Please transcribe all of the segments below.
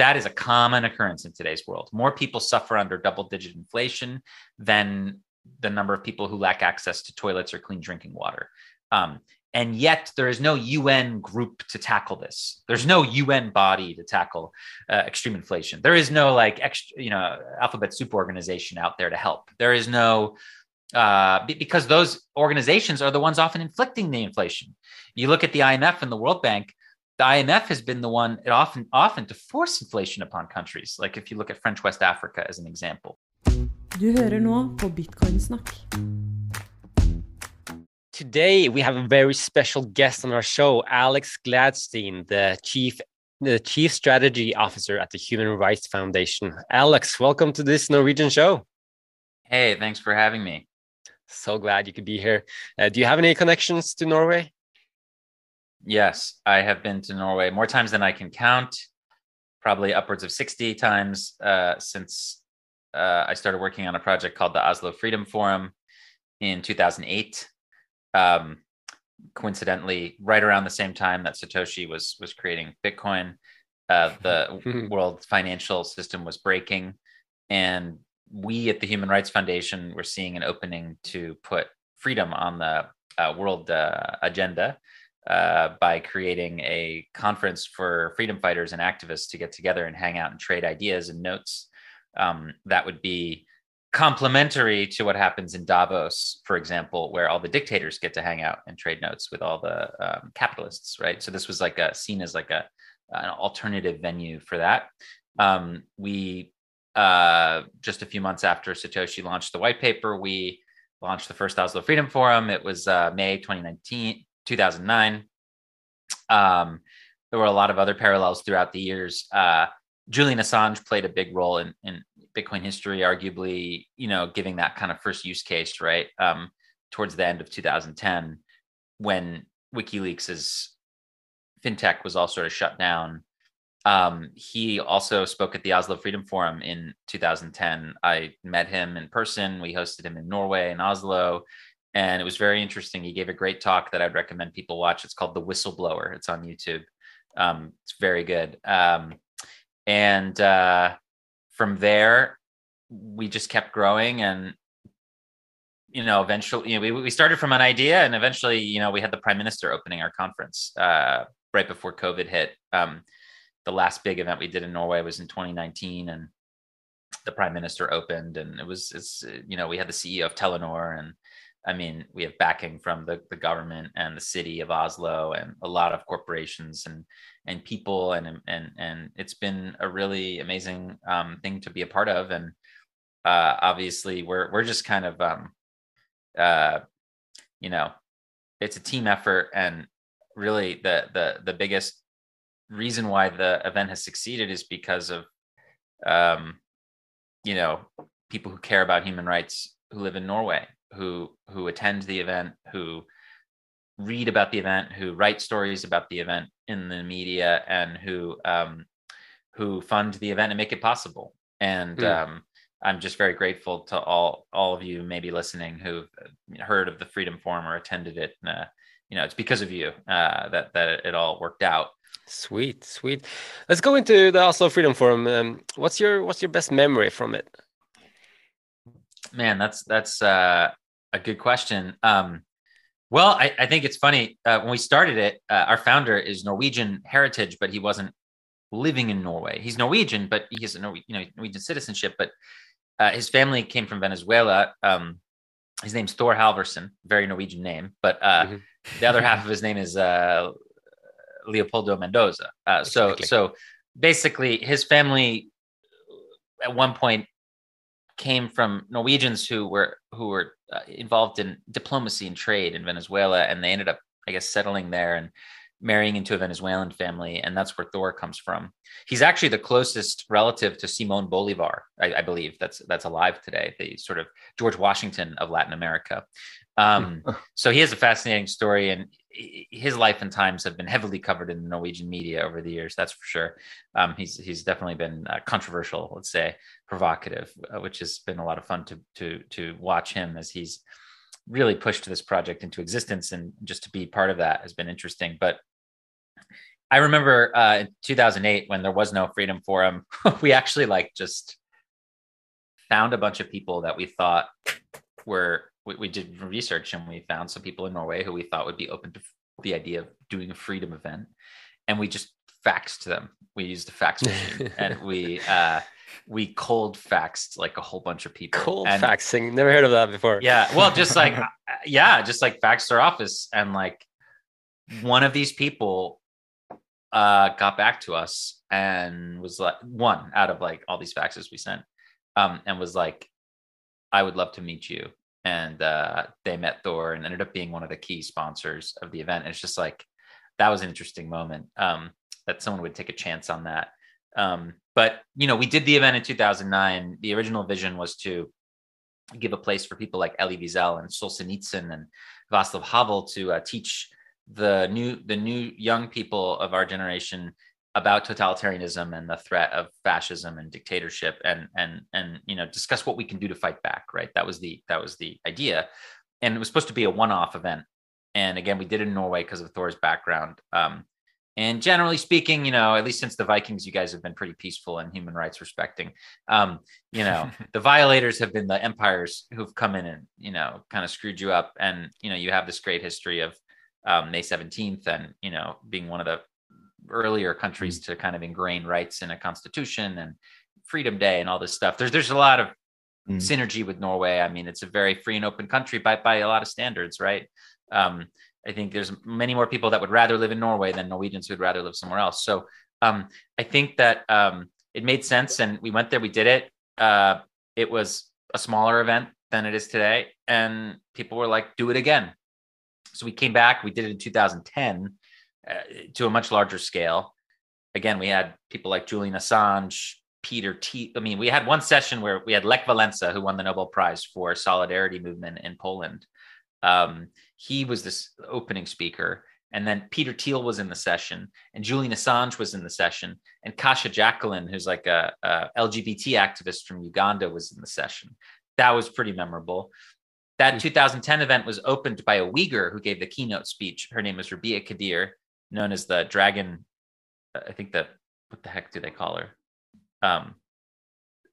that is a common occurrence in today's world. More people suffer under double digit inflation than the number of people who lack access to toilets or clean drinking water. Um, and yet there is no UN group to tackle this. There's no UN body to tackle uh, extreme inflation. There is no like extra, you know, alphabet soup organization out there to help. There is no uh, because those organizations are the ones often inflicting the inflation. You look at the IMF and the World Bank. The IMF has been the one often often to force inflation upon countries. Like if you look at French West Africa as an example. Du hører nå på Bitcoin snakk. Today we have a very special guest on our show, Alex Gladstein, the chief the chief strategy officer at the Human Rights Foundation. Alex, welcome to this Norwegian show. Hey, thanks for having me. So glad you could be here. Uh, do you have any connections to Norway? Yes, I have been to Norway more times than I can count, probably upwards of 60 times uh, since uh, I started working on a project called the Oslo Freedom Forum in 2008 um, coincidentally, right around the same time that Satoshi was was creating Bitcoin, uh, the world financial system was breaking, and we at the Human Rights Foundation were seeing an opening to put freedom on the uh, world uh, agenda uh, by creating a conference for freedom fighters and activists to get together and hang out and trade ideas and notes. Um, that would be complementary to what happens in Davos, for example, where all the dictators get to hang out and trade notes with all the um, capitalists, right? So this was like a seen as like a an alternative venue for that. Um, we uh, just a few months after Satoshi launched the white paper, we launched the first Oslo Freedom Forum. It was uh, May 2019, 2009. Um, there were a lot of other parallels throughout the years. Uh, Julian Assange played a big role in, in Bitcoin history, arguably, you know, giving that kind of first use case, right? Um, towards the end of 2010, when WikiLeaks' fintech was all sort of shut down. Um, he also spoke at the Oslo Freedom Forum in 2010. I met him in person. We hosted him in Norway in Oslo, and it was very interesting. He gave a great talk that I'd recommend people watch. It's called The Whistleblower. It's on YouTube. Um, it's very good. Um, and uh, from there, we just kept growing and you know eventually you know we, we started from an idea and eventually you know we had the prime minister opening our conference uh, right before covid hit um, the last big event we did in norway was in 2019 and the prime minister opened and it was it's you know we had the ceo of telenor and i mean we have backing from the, the government and the city of oslo and a lot of corporations and and people and and and it's been a really amazing um, thing to be a part of. And uh, obviously we're we're just kind of um, uh, you know it's a team effort and really the the the biggest reason why the event has succeeded is because of um, you know people who care about human rights who live in Norway who who attend the event who read about the event, who write stories about the event in the media, and who um, who fund the event and make it possible. And mm. um, I'm just very grateful to all all of you maybe listening who've heard of the Freedom Forum or attended it. Uh, you know, it's because of you uh, that that it all worked out. Sweet, sweet. Let's go into the Oslo Freedom Forum. Um, what's your what's your best memory from it? Man, that's that's uh, a good question. Um, well, I, I think it's funny. Uh, when we started it, uh, our founder is Norwegian heritage, but he wasn't living in Norway. He's Norwegian, but he has a Norwe- you know, Norwegian citizenship. But uh, his family came from Venezuela. Um, his name's Thor Halvorssen, very Norwegian name. But uh, mm-hmm. the other half of his name is uh, Leopoldo Mendoza. Uh, so, exactly. so basically, his family at one point came from Norwegians who were who were uh, involved in diplomacy and trade in Venezuela, and they ended up, I guess, settling there and marrying into a Venezuelan family, and that's where Thor comes from. He's actually the closest relative to Simon Bolivar, I, I believe. That's that's alive today. The sort of George Washington of Latin America. Um, so he has a fascinating story, and his life and times have been heavily covered in the Norwegian media over the years. That's for sure. Um, he's he's definitely been uh, controversial, let's say, provocative, uh, which has been a lot of fun to to to watch him as he's really pushed this project into existence, and just to be part of that has been interesting. But I remember uh, in 2008 when there was no Freedom Forum, we actually like just found a bunch of people that we thought were we, we, did research and we found some people in Norway who we thought would be open to the idea of doing a freedom event, and we just faxed them. We used a fax machine and we uh, we cold faxed like a whole bunch of people. Cold and, faxing, never heard of that before. Yeah, well, just like uh, yeah, just like faxed their office and like one of these people uh got back to us and was like one out of like all these faxes we sent um and was like i would love to meet you and uh they met thor and ended up being one of the key sponsors of the event. And it's just like that was an interesting moment um that someone would take a chance on that. Um but you know we did the event in 2009 the original vision was to give a place for people like Elie Wiesel and Solzhenitsyn and Václav Havel to uh, teach the new the new young people of our generation about totalitarianism and the threat of fascism and dictatorship and and and you know discuss what we can do to fight back right? That was the that was the idea. And it was supposed to be a one-off event. And again we did it in norway because of thor's background. Um, and generally speaking you know at least since the vikings you guys have been pretty peaceful and human rights respecting. Um, you know the violators have been the empires who've come in and you know kind of screwed you up. And you know you have this great history of um, May 17th and, you know, being one of the earlier countries mm-hmm. to kind of ingrain rights in a constitution and Freedom Day and all this stuff. There's there's a lot of mm-hmm. synergy with Norway. I mean, it's a very free and open country by by a lot of standards, right? Um, I think there's many more people that would rather live in Norway than Norwegians who'd rather live somewhere else. So um, I think that um, it made sense, and we went there. We did it. Uh, it was a smaller event than it is today, and people were like, "Do it again." So we came back, we did it in 2010 uh, to a much larger scale. Again, we had people like Julian Assange, Peter T. I mean, we had one session where we had Lech Walesa, who won the Nobel Prize for Solidarity Movement in Poland. Um, he was this opening speaker. And then Peter Thiel was in the session, and Julian Assange was in the session, and Kasha Jacqueline, who's like a, a LGBT activist from Uganda, was in the session. That was pretty memorable. That 2010 event was opened by a Uyghur who gave the keynote speech. Her name was Rebiya Kadeer, known as the Dragon. Uh, I think that what the heck do they call her? Um,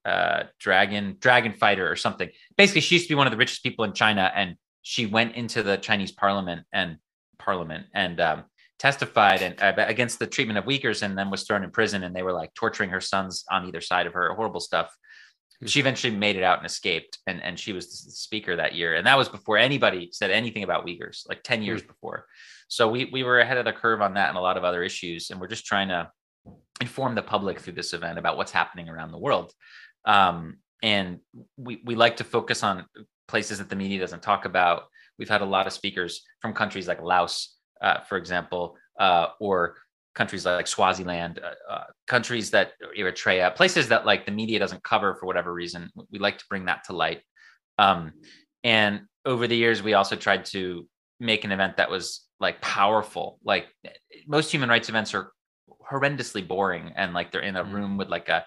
uh, dragon dragon fighter or something. Basically, she used to be one of the richest people in China, and she went into the Chinese parliament and parliament and um, testified and uh, against the treatment of Uyghurs, and then was thrown in prison. And they were like torturing her sons on either side of her, horrible stuff. Hmm. she eventually made it out and escaped and and she was the speaker that year and that was before anybody said anything about uyghurs like 10 years mm before so we we were ahead of the curve on that and a lot of other issues and we're just trying to inform the public through this event about what's happening around the world um, and we we like to focus on places that the media doesn't talk about we've had a lot of speakers from countries like laos uh, for example uh, or countries like Swaziland, uh, uh, countries that Eritrea, places that like the media doesn't cover for whatever reason. We like to bring that to light. Um, and over the years, we also tried to make an event that was like powerful. Like most human rights events are horrendously boring, and like they're in a mm. room with like a,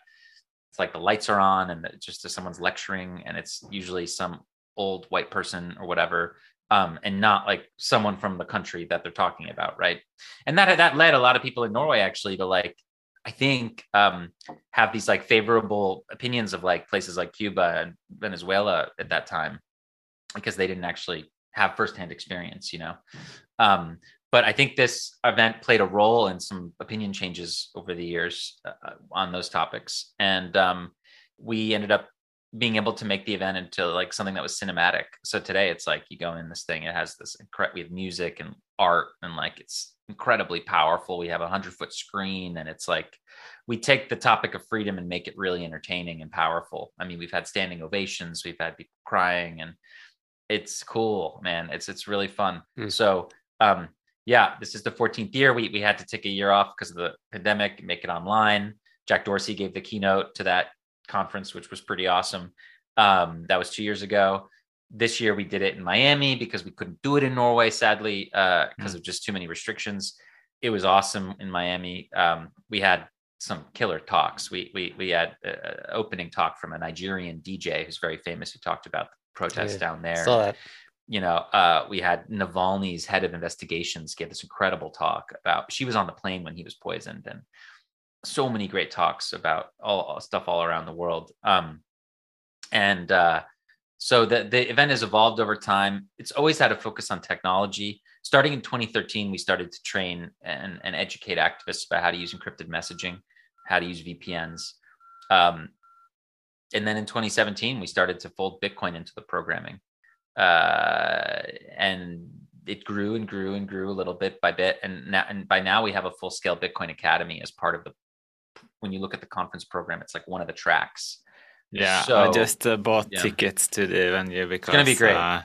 it's like the lights are on, and just someone's lecturing, and it's usually some old white person or whatever um, and not like someone from the country that they're talking about, right? And that that led a lot of people in Norway actually to like, I think, um, have these like favorable opinions of like places like Cuba and Venezuela at that time, because they didn't actually have firsthand experience, you know. Um, but I think this event played a role in some opinion changes over the years uh, on those topics, and um, we ended up being able to make the event into like something that was cinematic. So today it's like you go in this thing, it has this incredible, we have music and art and like it's incredibly powerful. We have a hundred foot screen and it's like we take the topic of freedom and make it really entertaining and powerful. I mean, we've had standing ovations, we've had people crying and it's cool, man. It's it's really fun. Mm. So um yeah, this is the 14th year. We we had to take a year off because of the pandemic, make it online. Jack Dorsey gave the keynote to that conference, which was pretty awesome. Um, that was two years ago. This year we did it in Miami because we couldn't do it in Norway, sadly, because uh, mm. of just too many restrictions. It was awesome in Miami. Um, we had some killer talks. We we we had an opening talk from a Nigerian DJ who's very famous who talked about the protests yeah, down there. you know, uh, we had Navalny's head of investigations give this incredible talk about. She was on the plane when he was poisoned, and so many great talks about all, all stuff all around the world. Um, and uh, so the the event has evolved over time. It's always had a focus on technology. Starting in 2013, we started to train and, and educate activists about how to use encrypted messaging, how to use VPNs. Um, and then in 2017, we started to fold Bitcoin into the programming. Uh, and it grew and grew and grew a little bit by bit. And now and by now we have a full scale bitcoin academy as part of the when you look at the conference program it's like one of the tracks. Yeah so, i just uh, bought yeah. tickets to the venue because it's gonna be great. uh,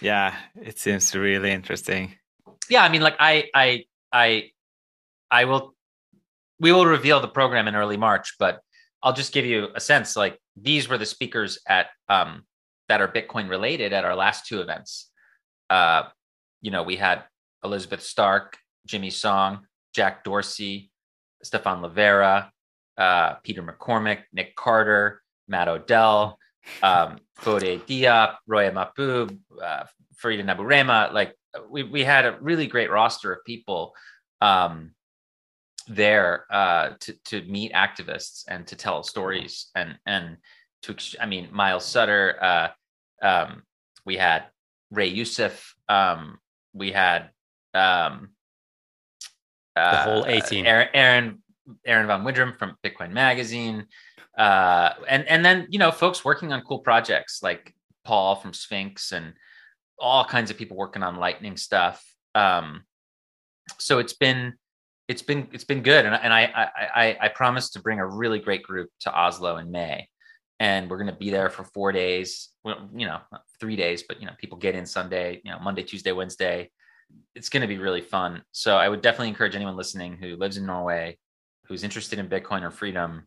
yeah it seems really interesting. Yeah i mean like i i i i will we will reveal the program in early march but i'll just give you a sense like these were the speakers at um that are Bitcoin related at our last two events. Uh, you know, we had Elizabeth Stark, Jimmy Song, Jack Dorsey, Stefan Livera, uh, Peter McCormack, Nick Carter, Matt Odell, um, Fode Diop, Roya Mahboub, uh, Farida Nabourema. Like we, we had a really great roster of people um, there uh, to, to meet activists and to tell stories and, and to, I mean, Miles Suter, uh, um, we had Ray Youssef. Um, we had um, uh, the whole 18. Aaron, Aaron, Aaron Van Wirdum from Bitcoin Magazine. Uh, and, and then, you know, folks working on cool projects like Paul from Sphinx and all kinds of people working on lightning stuff. Um, so it's been, it's been, it's been good. And, and I, I, I, I promised to bring a really great group to Oslo in May. And we're going to be there for four days. Well, you know three days but you know people get in sunday you know monday tuesday wednesday. It's going to be really fun. So i would definitely encourage anyone listening who lives in norway who's interested in bitcoin or freedom.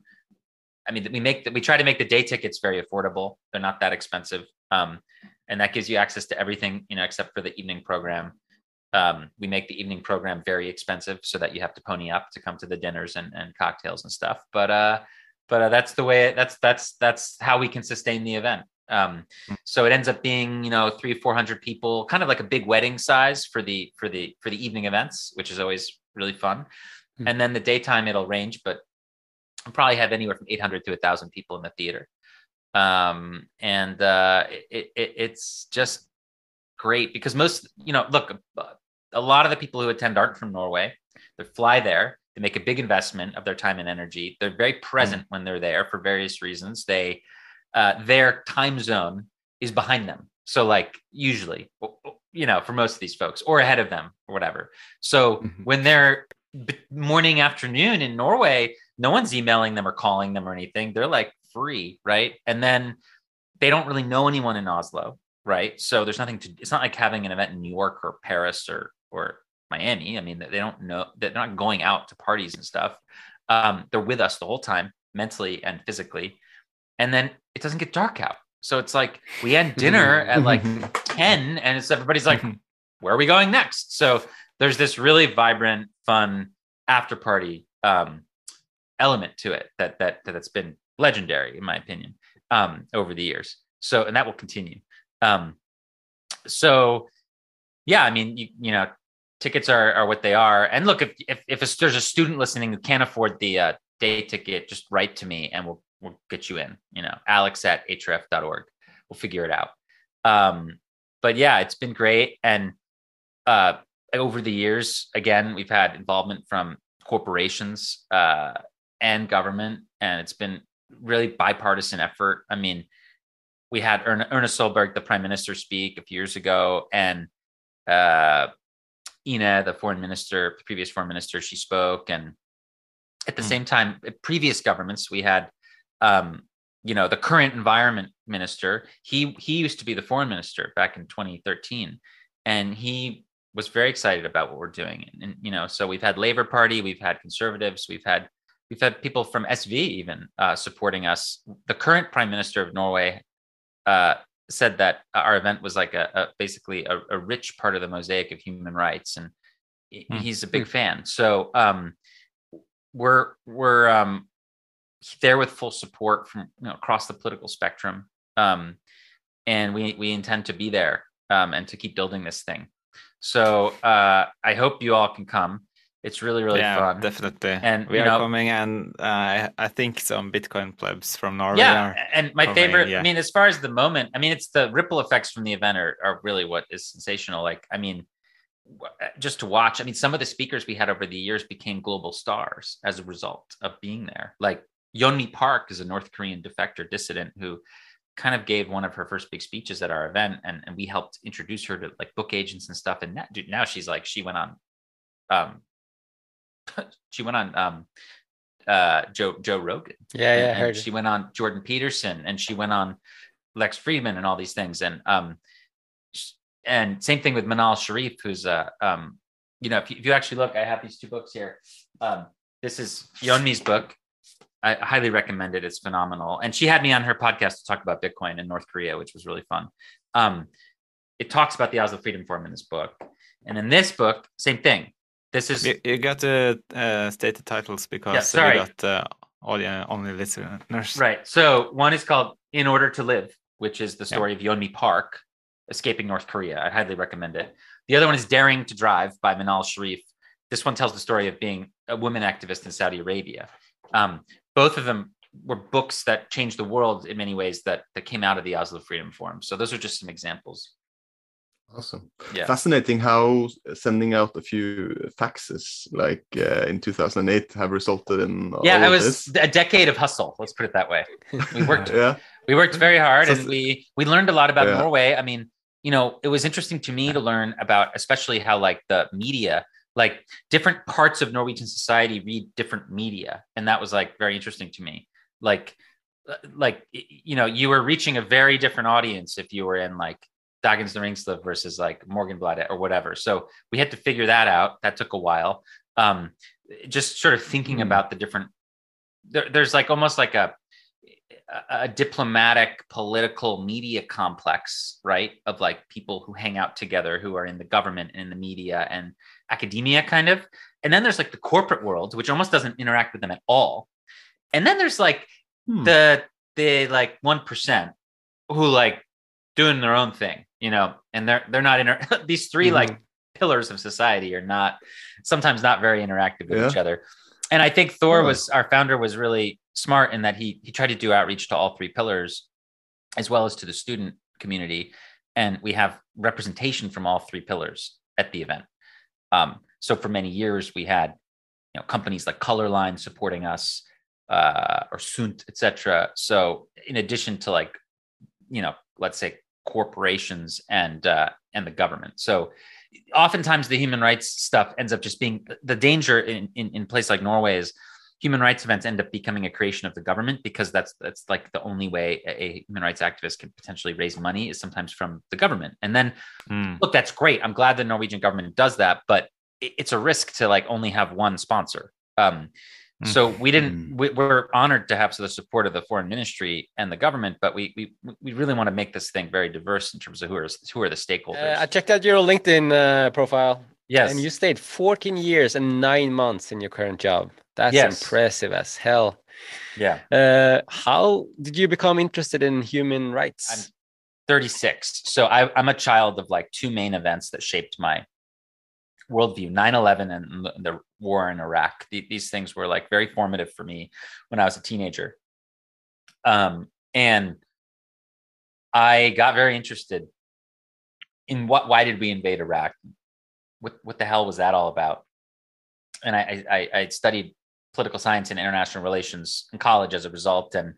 I mean we make we try to make the day tickets very affordable. They're not that expensive. Um, and that gives you access to everything you know except for the evening program um, we make the evening program very expensive so that you have to pony up to come to the dinners and, and cocktails and stuff but uh but uh, that's the way that's that's that's how we can sustain the event um, hmm. so it ends up being you know three four hundred people kind of like a big wedding size for the for the for the evening events which is always really fun mm-hmm. and then the daytime it'll range but I'll probably have anywhere from 800 to 1000 people in the theater um, and uh, it, it, it's just great because most you know look a lot of the people who attend aren't from norway they fly there they make a big investment of their time and energy. They're very present mm. when they're there for various reasons. They uh, their time zone is behind them. So like usually, you know, for most of these folks or ahead of them or whatever. So mm-hmm. when they're morning afternoon in Norway, no one's emailing them or calling them or anything. They're like free, right? And then they don't really know anyone in Oslo, right? So there's nothing to. It's not like having an event in New York or Paris or or Miami. I mean, they don't know they're not going out to parties and stuff. Um, they're with us the whole time, mentally and physically. And then it doesn't get dark out. So it's like we end dinner at like 10 and it's everybody's like, where are we going next? So there's this really vibrant, fun after party um, element to it that that that's been legendary in my opinion um, over the years. So and that will continue. Um, so yeah, I mean, you you know, tickets are, are what they are. And look, if if, if a, there's a student listening who can't afford the uh, day ticket, just write to me and we'll we'll get you in. You know, Alex at hrf.org. We'll figure it out. Um, but yeah, it's been great. And uh, over the years, again, we've had involvement from corporations uh, and government, and it's been really bipartisan effort. I mean, we had Erna Solberg, the prime minister, speak a few years ago, and uh, Ine, the foreign minister, the previous foreign minister, she spoke. And at the mm. same time, previous governments, we had, um, you know, the current environment minister. He he used to be the foreign minister back in 2013, and he was very excited about what we're doing. And, and you know, so we've had Labor Party, we've had conservatives, we've had we've had people from SV even uh, supporting us. The current prime minister of Norway uh, said that our event was like a, a basically a, a, rich part of the mosaic of human rights, and mm. he's a big fan. So um, we're we're um, there with full support from you know, across the political spectrum, um, and we we intend to be there um, and to keep building this thing. So uh, I hope you all can come. It's really really yeah, fun. Definitely, and we are know, coming, and uh, I think some Bitcoin plebs from Norway. Yeah, and my coming, favorite. yeah. I mean, as far as the moment, I mean, it's the ripple effects from the event are, are really what is sensational. Like, I mean, just to watch. I mean, some of the speakers we had over the years became global stars as a result of being there. Like Yeonmi Park is a North Korean defector dissident who kind of gave one of her first big speeches at our event and, and we helped introduce her to like book agents and stuff and now, dude, now she's like she went on um she went on um uh joe joe rogan yeah yeah and, I heard she went on jordan peterson and she went on lex fridman and all these things and um and same thing with manal sharif who's uh um you know if you, if you actually look i have these two books here um this is Yeonmi's book I highly recommend it. It's phenomenal. And she had me on her podcast to talk about Bitcoin in North Korea, which was really fun. Um, it talks about the Oslo Freedom Forum in this book. And in this book, same thing. This is you, you got to uh, state the titles because Yeah, sorry. we got uh, audience, only listeners. right. So one is called In Order to Live, which is the story of Yeonmi Park escaping North Korea. I highly recommend it. The other one is Daring to Drive by Manal Sharif. This one tells the story of being a women activist in Saudi Arabia. Um, both of them were books that changed the world in many ways that that came out of the Oslo Freedom Forum. So those are just some examples. Awesome. Yeah. Fascinating how sending out a few faxes like uh, in 2008 have resulted in Yeah, it was this. a decade of hustle. Let's put it that way. We worked Yeah. we worked very hard So- and we we learned a lot about Yeah. Norway. I mean, you know, it was interesting to me to learn about especially how like the media, like different parts of Norwegian society read different media, and that was like very interesting to me. Like uh, like you know, you were reaching a very different audience if you were in like Dagens Næringsliv versus like Morgenbladet or whatever. So we had to figure that out. That took a while. Um, just sort of thinking Hmm. about the different. There, there's like almost like a a diplomatic political media complex right of like people who hang out together who are in the government and in the media and academia kind of and then there's like the corporate world which almost doesn't interact with them at all and then there's like Hmm. the the like 1% who like doing their own thing you know and they're they're not inter- these 3 Mhm. like pillars of society are not sometimes not very interactive with Yeah. each other. And i think thor was our founder was really smart in that he he tried to do outreach to all three pillars as well as to the student community. And we have representation from all three pillars at the event. Um, so for many years we had you know companies like colorline supporting us uh, or sunt etc so in addition to like you know let's say corporations and uh, and the government so oftentimes the human rights stuff ends up just being the danger in in, in place like norway is human rights events end up becoming a creation of the government because that's that's like the only way a, human rights activist can potentially raise money is sometimes from the government and then Hmm. look that's great i'm glad the norwegian government does that but it, it's a risk to like only have one sponsor um Mm. So we didn't Mm. we, we're honored to have the support of the foreign ministry and the government but we we we really want to make this thing very diverse in terms of who are who are the stakeholders Uh, I checked out your LinkedIn uh, profile. yes And you stayed 14 years and nine months in your current job. That's Yes. impressive as hell. yeah Uh, how did you become interested in human rights? I'm 36 so I, i'm a child of like two main events that shaped my worldview 9-11 and the- war in iraq The- these things were like very formative for me when i was a teenager um, and i got very interested in what why did we invade iraq what, what the hell was that all about and i i, I studied political science and international relations in college as a result and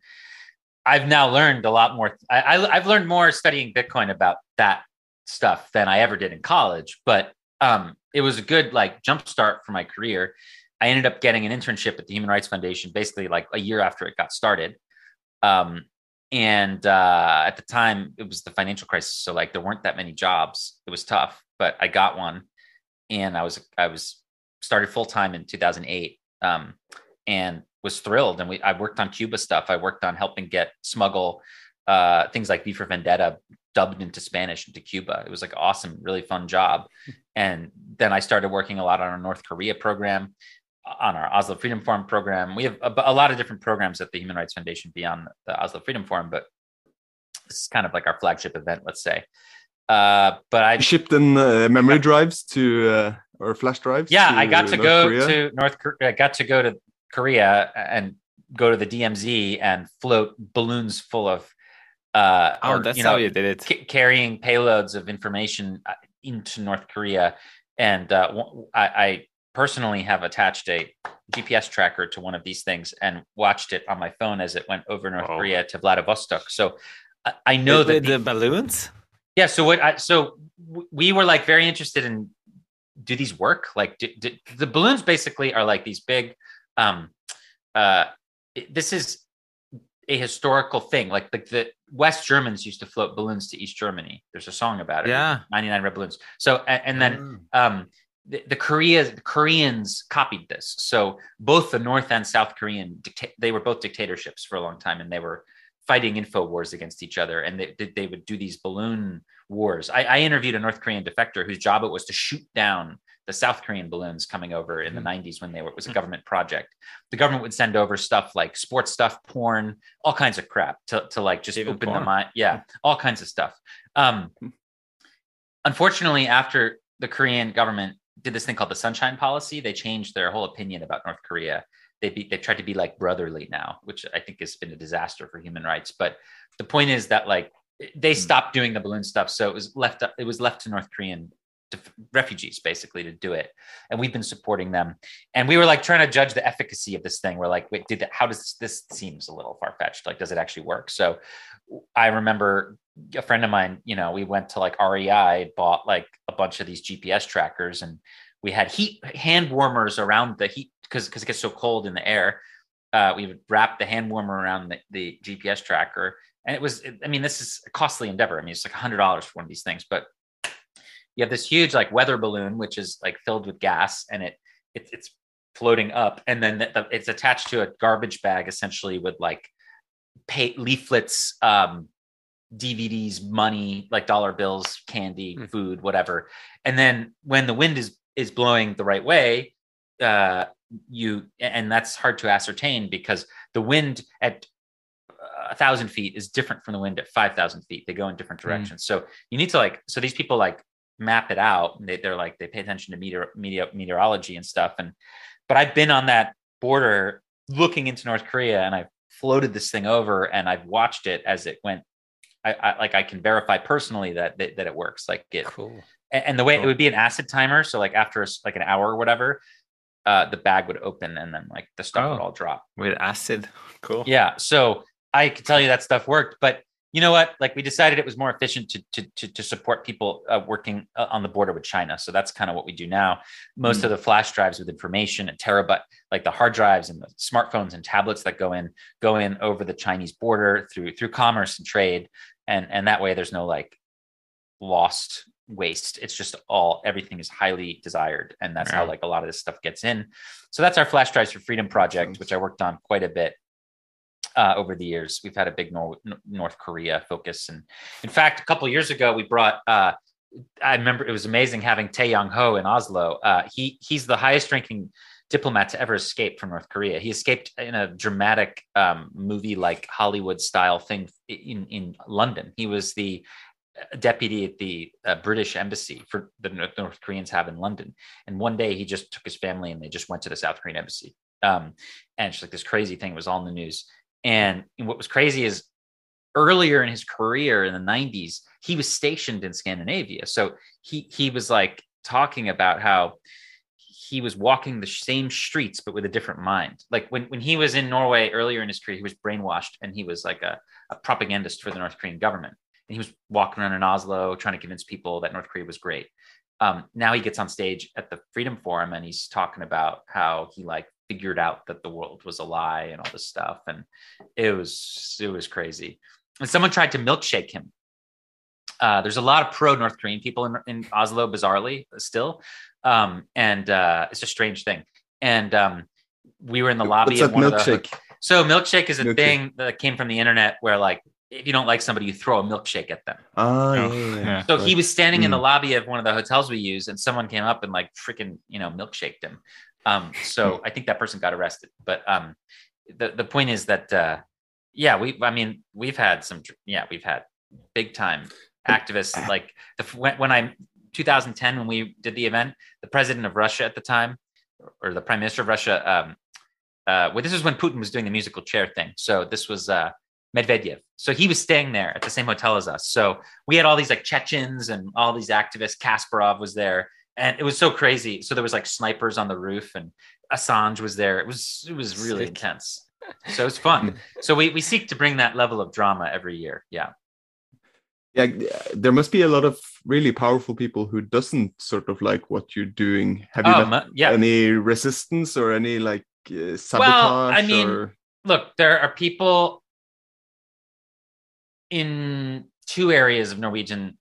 I've now learned a lot more. I, I, I've learned more studying Bitcoin about that stuff than I ever did in college. But um, it was a good like jumpstart for my career. I ended up getting an internship at the Human Rights Foundation, basically like a year after it got started. Um, and uh, at the time, it was the financial crisis, so like there weren't that many jobs. It was tough, but I got one, and I was I was started full time in 2008. Um, and was thrilled. And we I worked on Cuba stuff. I worked on helping get smuggle uh, things like V for Vendetta dubbed into Spanish into Cuba. It was like awesome, really fun job. And then I started working a lot on our North Korea program, on our Oslo Freedom Forum program. We have a, a lot of different programs at the Human Rights Foundation beyond the Oslo Freedom Forum, but this is kind of like our flagship event, let's say. Uh, but I shipped in uh, memory drives to uh, or flash drives. Yeah, I got to North go Korea. to North. I got to go to Korea and go to the DMZ and float balloons full of. Uh, oh, or, that's you know, how you did it. C- carrying payloads of information uh, into North Korea, and uh, I, I personally have attached a GPS tracker to one of these things and watched it on my phone as it went over North oh. Korea to Vladivostok. So I, I know the, that the, the balloons. Yeah. So what? I, so we were like very interested in do these work? Like do, do, the balloons basically are like these big. Um, uh, this is a historical thing. Like the, the West Germans used to float balloons to East Germany. There's a song about it. Yeah, 99 red balloons. So and, and then mm. um, the, the Korea the Koreans copied this. So both the North and South Korean they were both dictatorships for a long time, and they were fighting info wars against each other and they, they would do these balloon wars I, I, interviewed a north korean defector whose job it was to shoot down the south korean balloons coming over in the 90s when they were it was a government project the government would send over stuff like sports stuff porn all kinds of crap to, to like just Even open porn. the mind yeah all kinds of stuff um, hmm. unfortunately after the korean government did this thing called the sunshine policy they changed their whole opinion about north korea they be, they've tried to be like brotherly now, which I think has been a disaster for human rights. But the point is that like they hmm. stopped doing the balloon stuff, so it was left it was left to North Korean refugees basically to do it and we've been supporting them and we were like trying to judge the efficacy of this thing we're like wait did that how does this, this seems a little far-fetched like does it actually work so i remember a friend of mine you know we went to like rei bought like a bunch of these gps trackers and we had heat hand warmers around the heat because because it gets so cold in the air. Uh, we would wrap the hand warmer around the, the GPS tracker, and it was. I mean, this is a costly endeavor. I mean, it's like a hundred dollars for one of these things, but you have this huge like weather balloon, which is like filled with gas, and it, it it's floating up, and then the, the, it's attached to a garbage bag, essentially with like pay leaflets, um, DVDs, money, like dollar bills, candy, mm. food, whatever. And then when the wind is is blowing the right way, uh, you and that's hard to ascertain because the wind at a thousand feet is different from the wind at 5000 feet they go in different hmm. directions mm. so you need to like so these people like map it out they, they're like they pay attention to meteor, meteor meteorology and stuff and but i've been on that border looking into north korea and i've floated this thing over and i've watched it as it went I, I like i can verify personally that that, that it works like it cool and, and the way cool. it would be an acid timer so like after like an hour or whatever uh, the bag would open and then like the stuff oh, would all drop with acid. Cool. Yeah. So I could tell you that stuff worked, but you know what? Like we decided it was more efficient to to to, to support people uh, working uh, on the border with China. So that's kind of what we do now. Most mm. of the flash drives with information and terabyte, like the hard drives and the smartphones and tablets that go in, go in over the Chinese border through through commerce and trade, and and that way there's no like lost waste. It's just all everything is highly desired, and that's how like a lot of this stuff gets in. So that's our Flash Drives for Freedom project, which I worked on quite a bit uh, over the years. We've had a big Nor- North Korea focus, and in fact, a couple years ago, we brought. Uh, I remember it was amazing having Tae Yong Ho in Oslo. Uh, he he's the highest ranking diplomat to ever escape from North Korea. He escaped in a dramatic um, movie like Hollywood style thing in in London. He was the deputy at the uh, British embassy for the North Koreans have in London. And one day he just took his family and they just went to the South Korean embassy. Um, and it's like this crazy thing was all in the news. And what was crazy is earlier in his career in the 90s, he was stationed in Scandinavia. So he he was like talking about how he was walking the same streets but with a different mind. Like when, when he was in Norway earlier in his career, he was brainwashed and he was like a, a propagandist for the North Korean government and he was walking around in Oslo trying to convince people that North Korea was great. Um, now he gets on stage at the Freedom Forum and he's talking about how he like figured out that the world was a lie and all this stuff, and it was it was crazy. And someone tried to milkshake him. Uh, there's a lot of pro North Korean people in, in Oslo, bizarrely still, um, and uh, it's a strange thing. And um, we were in the lobby. What's of one milkshake? Of the, so milkshake is a milkshake. thing that came from the internet where like if you don't like somebody, you throw a milkshake at them. Oh, yeah, yeah, yeah. So he was standing mm. in the hmm. lobby of one of the hotels we use, and someone came up and like freaking, you know, milkshaked him. Um, so I think that person got arrested. But um, the the point is that uh, yeah, we I mean we've had some yeah we've had big time activists. like the when, when I 2010 when we did the event, the president of Russia at the time, or the prime minister of Russia, um, uh, well, this was when Putin was doing the musical chair thing. So this was uh, Medvedev. So he was staying there at the same hotel as us. So we had all these like Chechens and all these activists. Kasparov was there, and it was so crazy. So there was like snipers on the roof, and Assange was there. It was it was really Sick. intense. So it's fun. so we we seek to bring that level of drama every year. Yeah. Yeah, there must be a lot of really powerful people who doesn't sort of like what you're doing. Have you um, met yeah. any resistance or any like uh, sabotage? Well, I mean, or... look, there are people in two areas of Norwegian,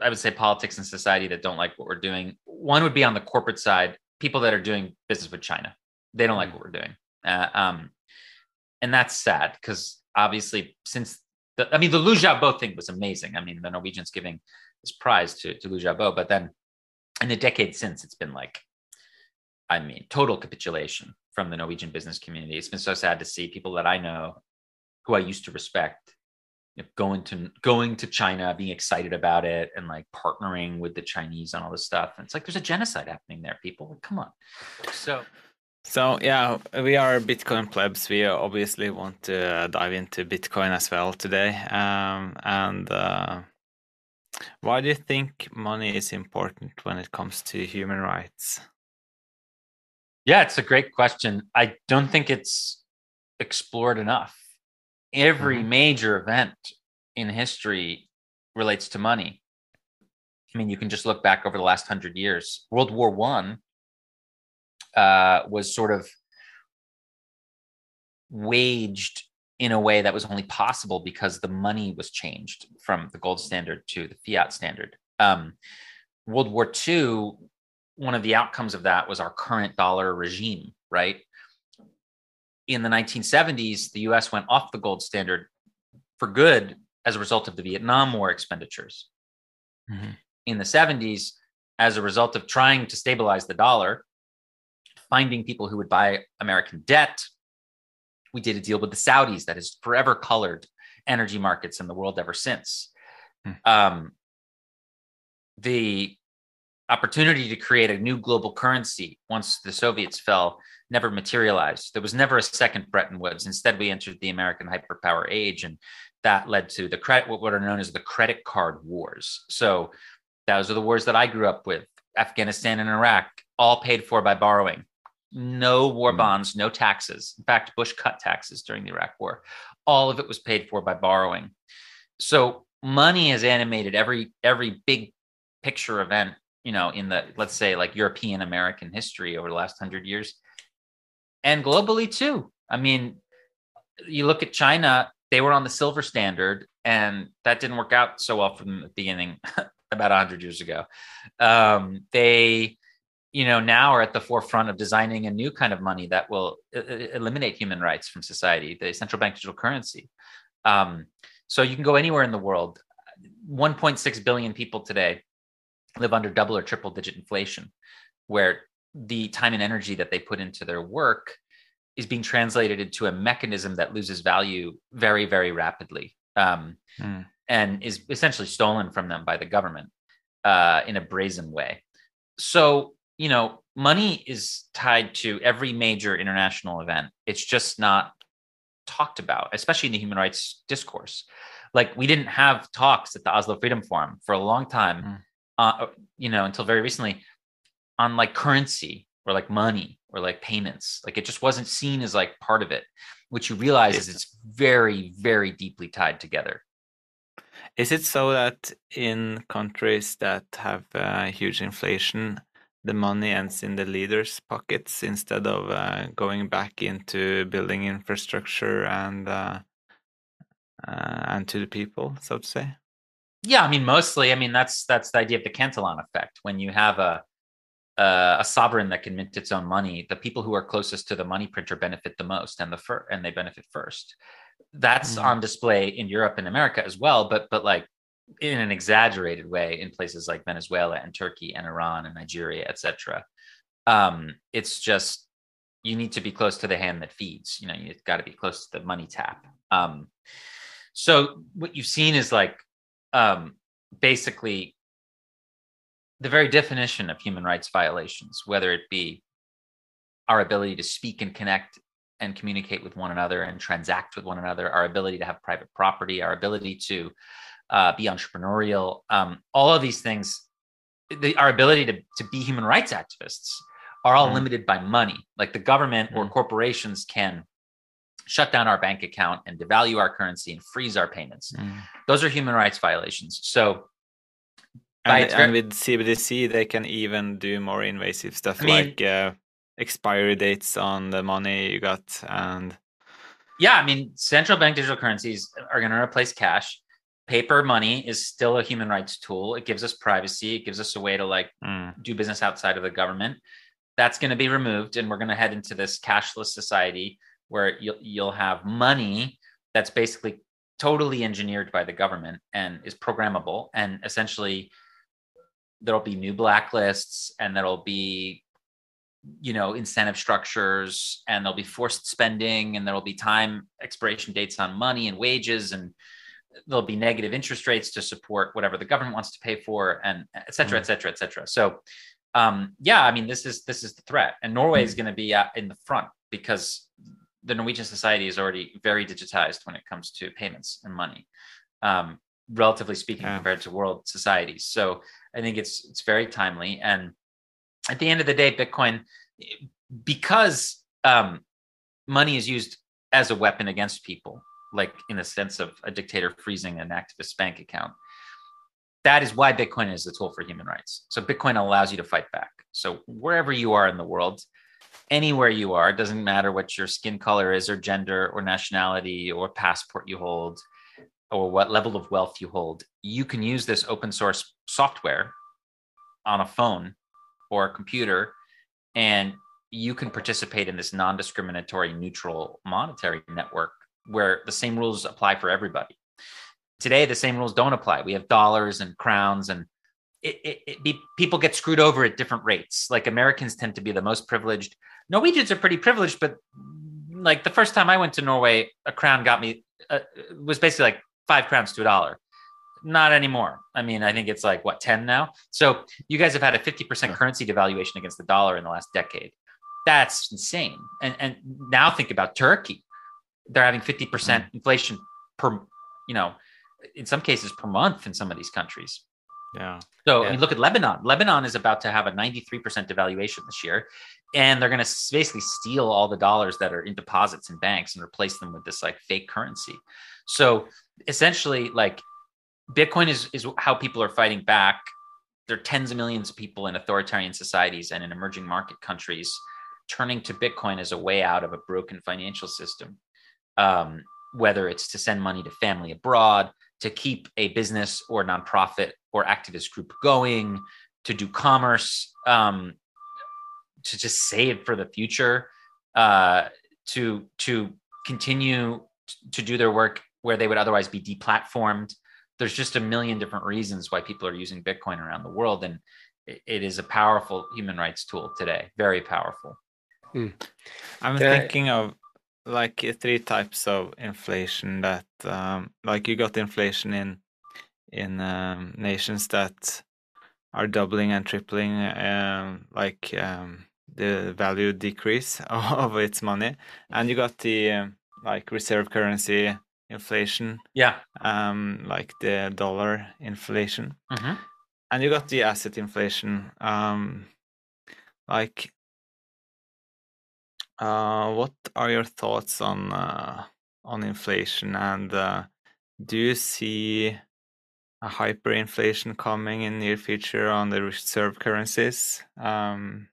I would say politics and society that don't like what we're doing. One would be on the corporate side, people that are doing business with China. They don't like what we're doing. Uh, um, and that's sad because obviously, since the, I mean, the Liu Xiaobo thing was amazing. I mean, the Norwegians giving this prize to, to Liu Xiaobo, but then in the decade since, it's been like, I mean, total capitulation from the Norwegian business community. It's been so sad to see people that I know who I used to respect you know, going to going to China, being excited about it, and like partnering with the Chinese on all this stuff. And it's like there's a genocide happening there, people. Come on. So so yeah, we are Bitcoin plebs. We obviously want to dive into Bitcoin as well today. Um, and uh, why do you think money is important when it comes to human rights? Yeah, it's a great question. I don't think it's explored enough every mm-hmm. major event in history relates to money. I mean, you can just look back over the last hundred years. World War One uh, was sort of waged in a way that was only possible because the money was changed from the gold standard to the fiat standard. Um, World War II, one of the outcomes of that was our current dollar regime, right? In the 1970s, the US went off the gold standard for good as a result of the Vietnam War expenditures. Mm-hmm. In the 70s, as a result of trying to stabilize the dollar, finding people who would buy American debt, we did a deal with the Saudis that has forever colored energy markets in the world ever since. Mm. Um, the opportunity to create a new global currency once the Soviets fell never materialized. There was never a second Bretton Woods. Instead, we entered the American hyperpower age, and that led to the credit what are known as the credit card wars. So those are the wars that I grew up with: Afghanistan and Iraq, all paid for by borrowing. No war mm-hmm. bonds, no taxes. In fact, Bush cut taxes during the Iraq War. All of it was paid for by borrowing. So money has animated every every big picture event you know, in the let's say like European American history over the last hundred years, and globally too. I mean, you look at China; they were on the silver standard, and that didn't work out so well from the beginning, about hundred years ago. Um, they, you know, now are at the forefront of designing a new kind of money that will eliminate human rights from society, the central bank digital currency. Um, so you can go anywhere in the world. 1.6 billion people today live under double or triple digit inflation, where the time and energy that they put into their work is being translated into a mechanism that loses value very, very rapidly um, mm. and is essentially stolen from them by the government uh, in a brazen way. So, you know, money is tied to every major international event. It's just not talked about, especially in the human rights discourse. Like, we didn't have talks at the Oslo Freedom Forum for a long time. Mm uh, you know, until very recently on like currency or like money or like payments. Like it just wasn't seen as like part of it, which you realize is it's very, very deeply tied together. Is it so that in countries that have uh, huge inflation, the money ends in the leaders' pockets instead of uh, going back into building infrastructure and uh, uh and to the people, so to say? Yeah, I mean, mostly. I mean, that's that's the idea of the Cantillon effect. When you have a a, a sovereign that can mint its own money, the people who are closest to the money printer benefit the most, and the fir- and they benefit first. That's mm. on display in Europe and America as well, but but like in an exaggerated way in places like Venezuela and Turkey and Iran and Nigeria, etc. Um, it's just you need to be close to the hand that feeds. You know, you've got to be close to the money tap. Um, so what you've seen is like um, basically the very definition of human rights violations, whether it be our ability to speak and connect and communicate with one another and transact with one another, our ability to have private property, our ability to uh, be entrepreneurial, um, all of these things, the, our ability to, to be human rights activists are all mm. limited by money. Like the government mm. or corporations can shut down our bank account and devalue our currency and freeze our payments. Mm. Those are human rights violations. So, and, and, with CBDC, they can even do more invasive stuff I mean, like uh, expiry dates on the money you got. And yeah, I mean, central bank digital currencies are going to replace cash. Paper money is still a human rights tool. It gives us privacy. It gives us a way to like mm. do business outside of the government. That's going to be removed, and we're going to head into this cashless society where you'll you'll have money that's basically totally engineered by the government and is programmable. And essentially there'll be new blacklists and there'll be you know incentive structures and there'll be forced spending and there'll be time expiration dates on money and wages and there'll be negative interest rates to support whatever the government wants to pay for and et cetera et cetera et cetera. So um, yeah i mean this is this is the threat. And norway is mm. going to be in the front because the Norwegian society is already very digitized when it comes to payments and money, um, relatively speaking, yeah. compared to world societies. So I think it's it's very timely. And at the end of the day, Bitcoin, because um, money is used as a weapon against people, like in the sense of a dictator freezing an activist bank account. That is why Bitcoin is a tool for human rights. So Bitcoin allows you to fight back. So wherever you are in the world, anywhere you are, it doesn't matter what your skin color is or gender or nationality or passport you hold or what level of wealth you hold, you can use this open source software on a phone or a computer and you can participate in this non-discriminatory neutral monetary network where the same rules apply for everybody. Today the same rules don't apply. We have dollars and crowns and it, it, it be, people get screwed over at different rates like americans tend to be the most privileged Norwegians are pretty privileged, but like the first time I went to Norway, a crown got me uh, was basically like five crowns to a dollar. Not anymore. I mean, I think it's like what ten now. So you guys have had a fifty percent currency devaluation against the dollar in the last decade. That's insane. And and now think about Turkey. They're having fifty percent mm. inflation per, you know, in some cases per month in some of these countries. Yeah. So yeah. I mean, look at Lebanon. Lebanon is about to have a 93% devaluation this year, and they're going to basically steal all the dollars that are in deposits in banks and replace them with this like fake currency. So essentially, like Bitcoin is is how people are fighting back. There are tens of millions of people in authoritarian societies and in emerging market countries turning to Bitcoin as a way out of a broken financial system. Um, whether it's to send money to family abroad, to keep a business or nonprofit or activist group going, to do commerce, um, to just save for the future, uh, to to continue to do their work where they would otherwise be deplatformed. There's just a million different reasons why people are using Bitcoin around the world, and it, it is a powerful human rights tool today. Very powerful. Hmm. I'm thinking of like three types of inflation that um, like you got inflation in in um, nations that are doubling and tripling um, like um, the value decrease of its money. And you got the um, like reserve currency inflation yeah. um like the dollar inflation. Mm-hmm. and you got the asset inflation um like uh, what are your thoughts on uh, on inflation, and uh, do you see a hyperinflation coming in near future on the reserve currencies? Um,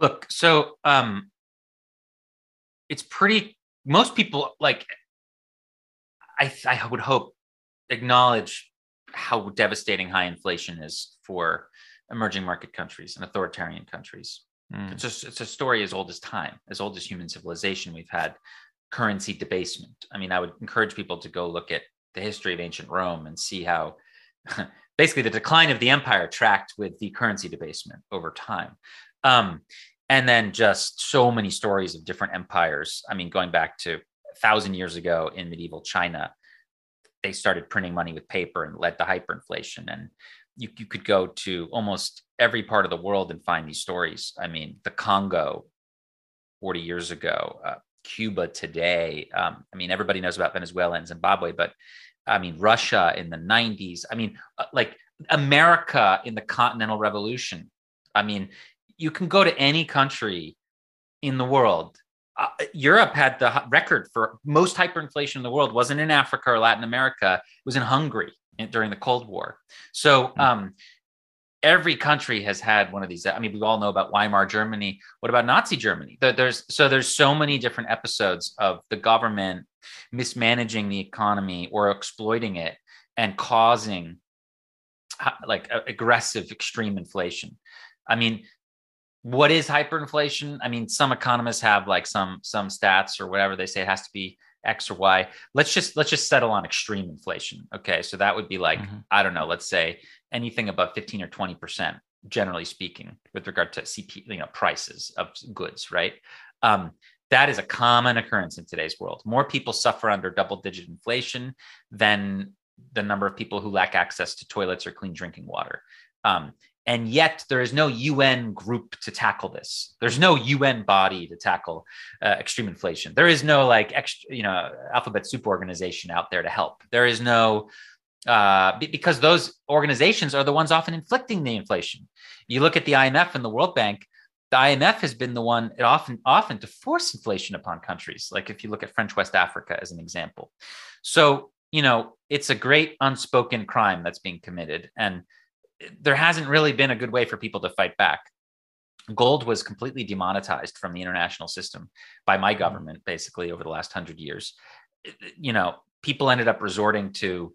Look, so um, it's pretty. Most people like. I I would hope acknowledge how devastating high inflation is for emerging market countries and authoritarian countries. Mm. It's just it's a story as old as time, as old as human civilization. We've had currency debasement. I mean, I would encourage people to go look at the history of ancient Rome and see how basically the decline of the empire tracked with the currency debasement over time. Um, and then just so many stories of different empires. I mean, going back to a thousand years ago in medieval China, they started printing money with paper and led to hyperinflation. And you, you could go to almost every part of the world and find these stories. I mean, the Congo 40 years ago, uh, Cuba today. Um, I mean, everybody knows about Venezuela and Zimbabwe, but I mean, Russia in the 90s. I mean, uh, like America in the Continental Revolution. I mean, you can go to any country in the world. Uh, Europe had the record for most hyperinflation in the world. wasn't in Africa or Latin America. It was in Hungary during the Cold War. So hmm. um, every country has had one of these. I mean, we all know about Weimar Germany. What about Nazi Germany? There's so there's so many different episodes of the government mismanaging the economy or exploiting it and causing like aggressive extreme inflation. I mean, what is hyperinflation? I mean, some economists have like some some stats or whatever they say it has to be X or Y. Let's just let's just settle on extreme inflation. Okay, so that would be like mm-hmm. I don't know. Let's say anything above fifteen or twenty percent, generally speaking, with regard to CP, you know, prices of goods, right? Um, that is a common occurrence in today's world. More people suffer under double-digit inflation than the number of people who lack access to toilets or clean drinking water. Um, and yet there is no UN group to tackle this. There's no UN body to tackle uh, extreme inflation. There is no like extra, you know, alphabet soup organization out there to help. There is no uh, because those organizations are the ones often inflicting the inflation. You look at the IMF and the World Bank. The IMF has been the one it often often to force inflation upon countries. Like if you look at French West Africa as an example. So you know it's a great unspoken crime that's being committed, and there hasn't really been a good way for people to fight back. Gold was completely demonetized from the international system by my government, basically, over the last hundred years. You know, people ended up resorting to,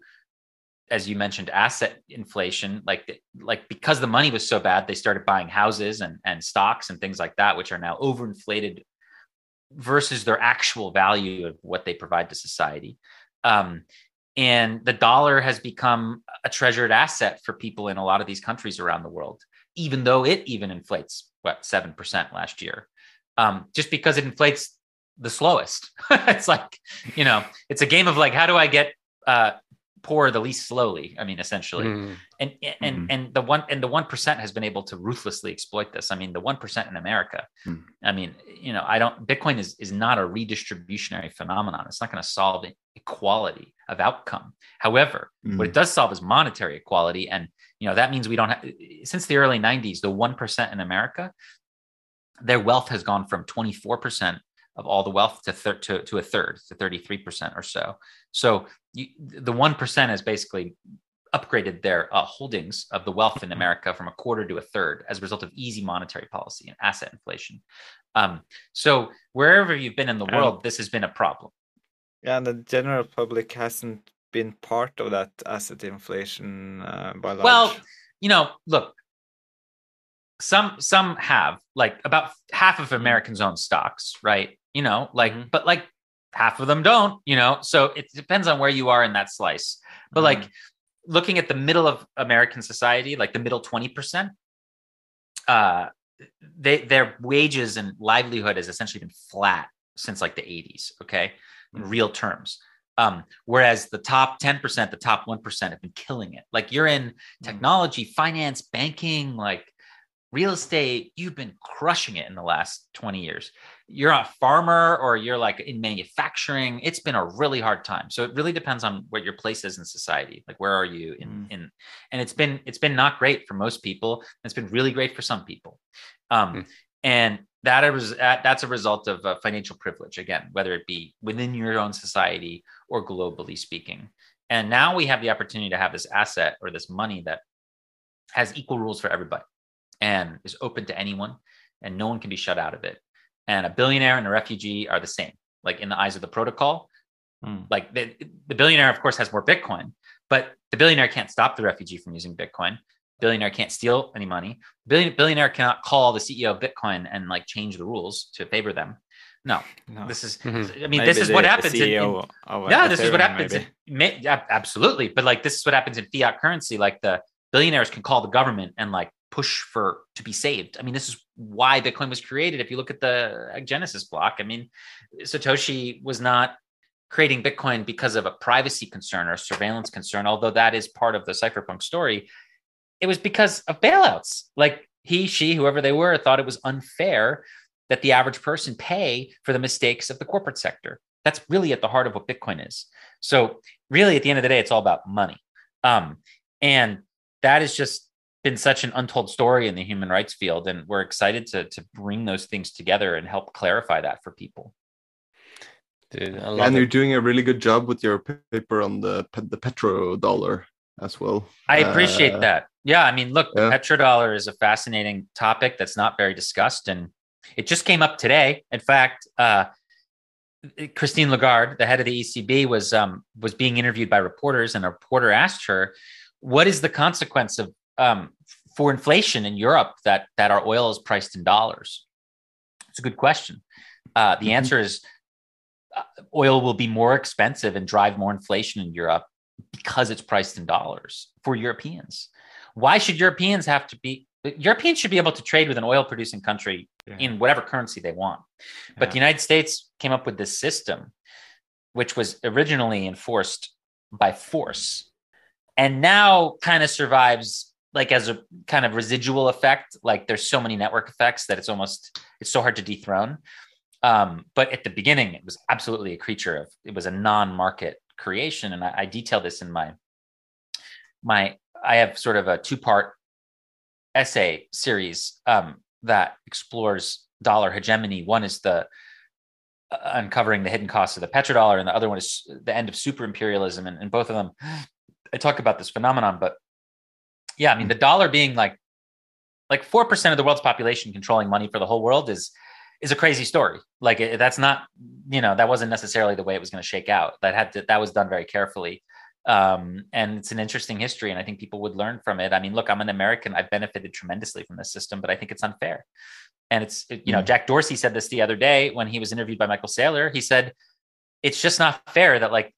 as you mentioned, asset inflation. Like, like because the money was so bad, they started buying houses and and stocks and things like that, which are now overinflated versus their actual value of what they provide to society. Um, and the dollar has become a treasured asset for people in a lot of these countries around the world, even though it even inflates, what, 7% last year, um, just because it inflates the slowest. it's like, you know, it's a game of like, how do I get uh, poor the least slowly? I mean, essentially. Mm. And and mm. and the one and the one percent has been able to ruthlessly exploit this. I mean, the one percent in America. Mm. I mean, you know, I don't Bitcoin is is not a redistributionary phenomenon. It's not going to solve equality of outcome. However, mm. what it does solve is monetary equality. And, you know, that means we don't have, since the early 90s, the 1% in America, their wealth has gone from 24% of all the wealth to, thir- to, to a third, to 33% or so. So you, the 1% has basically upgraded their uh, holdings of the wealth in America from a quarter to a third as a result of easy monetary policy and asset inflation. Um, so wherever you've been in the world, this has been a problem. Yeah, and the general public hasn't been part of that asset inflation uh, by large. Well, you know, look, some some have like about half of mm-hmm. Americans own stocks, right? You know, like, mm-hmm. but like half of them don't. You know, so it depends on where you are in that slice. But mm-hmm. like looking at the middle of American society, like the middle twenty percent, uh, they their wages and livelihood has essentially been flat since like the 80s okay in real terms. Um, whereas the top 10%, the top 1% have been killing it. Like you're in mm. technology, finance, banking, like real estate, you've been crushing it in the last 20 years. You're a farmer or you're like in manufacturing, it's been a really hard time. So it really depends on what your place is in society. Like where are you in mm. in and it's been it's been not great for most people. It's been really great for some people. Um, mm. and that is that's a result of uh, financial privilege again whether it be within your own society or globally speaking and now we have the opportunity to have this asset or this money that has equal rules for everybody and is open to anyone and no one can be shut out of it and a billionaire and a refugee are the same like in the eyes of the protocol hmm. like the, the billionaire of course has more bitcoin but the billionaire can't stop the refugee from using bitcoin billionaire can't steal any money. Billion, billionaire cannot call the CEO of Bitcoin and like change the rules to favor them. No, no. this is. Mm-hmm. I mean, maybe this is what happens. In, in, yeah, this is what happens. In, yeah, absolutely. But like, this is what happens in fiat currency. Like the billionaires can call the government and like push for to be saved. I mean, this is why Bitcoin was created. If you look at the Genesis block, I mean, Satoshi was not creating Bitcoin because of a privacy concern or surveillance concern, although that is part of the cypherpunk story. It was because of bailouts. Like he, she, whoever they were, thought it was unfair that the average person pay for the mistakes of the corporate sector. That's really at the heart of what Bitcoin is. So, really, at the end of the day, it's all about money. Um, and that is just been such an untold story in the human rights field. And we're excited to, to bring those things together and help clarify that for people. Dude, and you're doing a really good job with your paper on the the petrodollar as well. I appreciate uh, that. Yeah, I mean, look, yeah. petrodollar is a fascinating topic that's not very discussed, and it just came up today. In fact, uh, Christine Lagarde, the head of the ECB, was um, was being interviewed by reporters, and a reporter asked her, "What is the consequence of um, for inflation in Europe that that our oil is priced in dollars?" It's a good question. Uh, the mm-hmm. answer is uh, oil will be more expensive and drive more inflation in Europe because it's priced in dollars for Europeans. Why should Europeans have to be? Europeans should be able to trade with an oil producing country yeah. in whatever currency they want. But yeah. the United States came up with this system, which was originally enforced by force and now kind of survives like as a kind of residual effect like there's so many network effects that it's almost it's so hard to dethrone um, but at the beginning it was absolutely a creature of it was a non-market creation and I, I detail this in my my i have sort of a two-part essay series um, that explores dollar hegemony. One is the uh, uncovering the hidden costs of the petrodollar, and the other one is the end of super imperialism. And, and both of them, I talk about this phenomenon. But yeah, I mean, the dollar being like like four percent of the world's population controlling money for the whole world is is a crazy story. Like it, that's not, you know, that wasn't necessarily the way it was going to shake out. That had to, that was done very carefully um, and it's an interesting history and i think people would learn from it i mean look i'm an american i've benefited tremendously from this system but i think it's unfair and it's you know mm. jack dorsey said this the other day when he was interviewed by michael saylor he said it's just not fair that like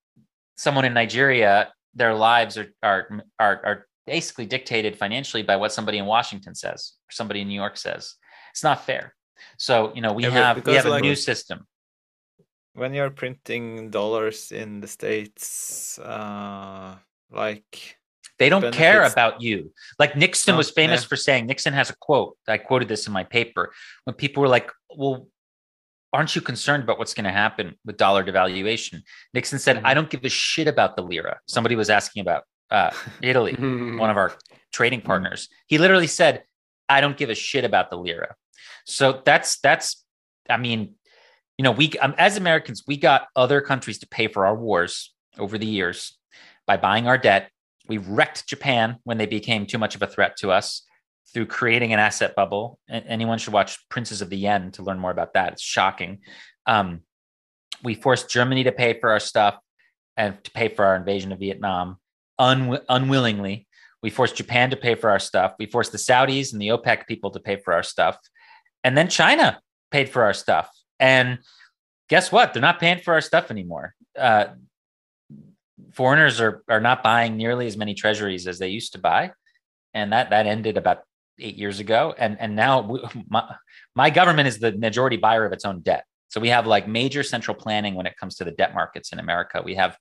someone in nigeria their lives are are are, are basically dictated financially by what somebody in washington says or somebody in new york says it's not fair so you know we yeah, have we have like, a new system when you're printing dollars in the states uh like they don't benefits. care about you like nixon oh, was famous yeah. for saying nixon has a quote i quoted this in my paper when people were like well aren't you concerned about what's going to happen with dollar devaluation nixon said mm-hmm. i don't give a shit about the lira somebody was asking about uh, italy one of our trading mm-hmm. partners he literally said i don't give a shit about the lira so that's that's i mean you know, we um, as Americans, we got other countries to pay for our wars over the years by buying our debt. We wrecked Japan when they became too much of a threat to us through creating an asset bubble. anyone should watch Princes of the Yen to learn more about that. It's shocking. Um, we forced Germany to pay for our stuff and to pay for our invasion of Vietnam un- unwillingly. We forced Japan to pay for our stuff. We forced the Saudis and the OPEC people to pay for our stuff. And then China paid for our stuff. And guess what? They're not paying for our stuff anymore. Uh, foreigners are are not buying nearly as many treasuries as they used to buy, and that that ended about eight years ago. And and now we, my, my government is the majority buyer of its own debt. So we have like major central planning when it comes to the debt markets in America. We have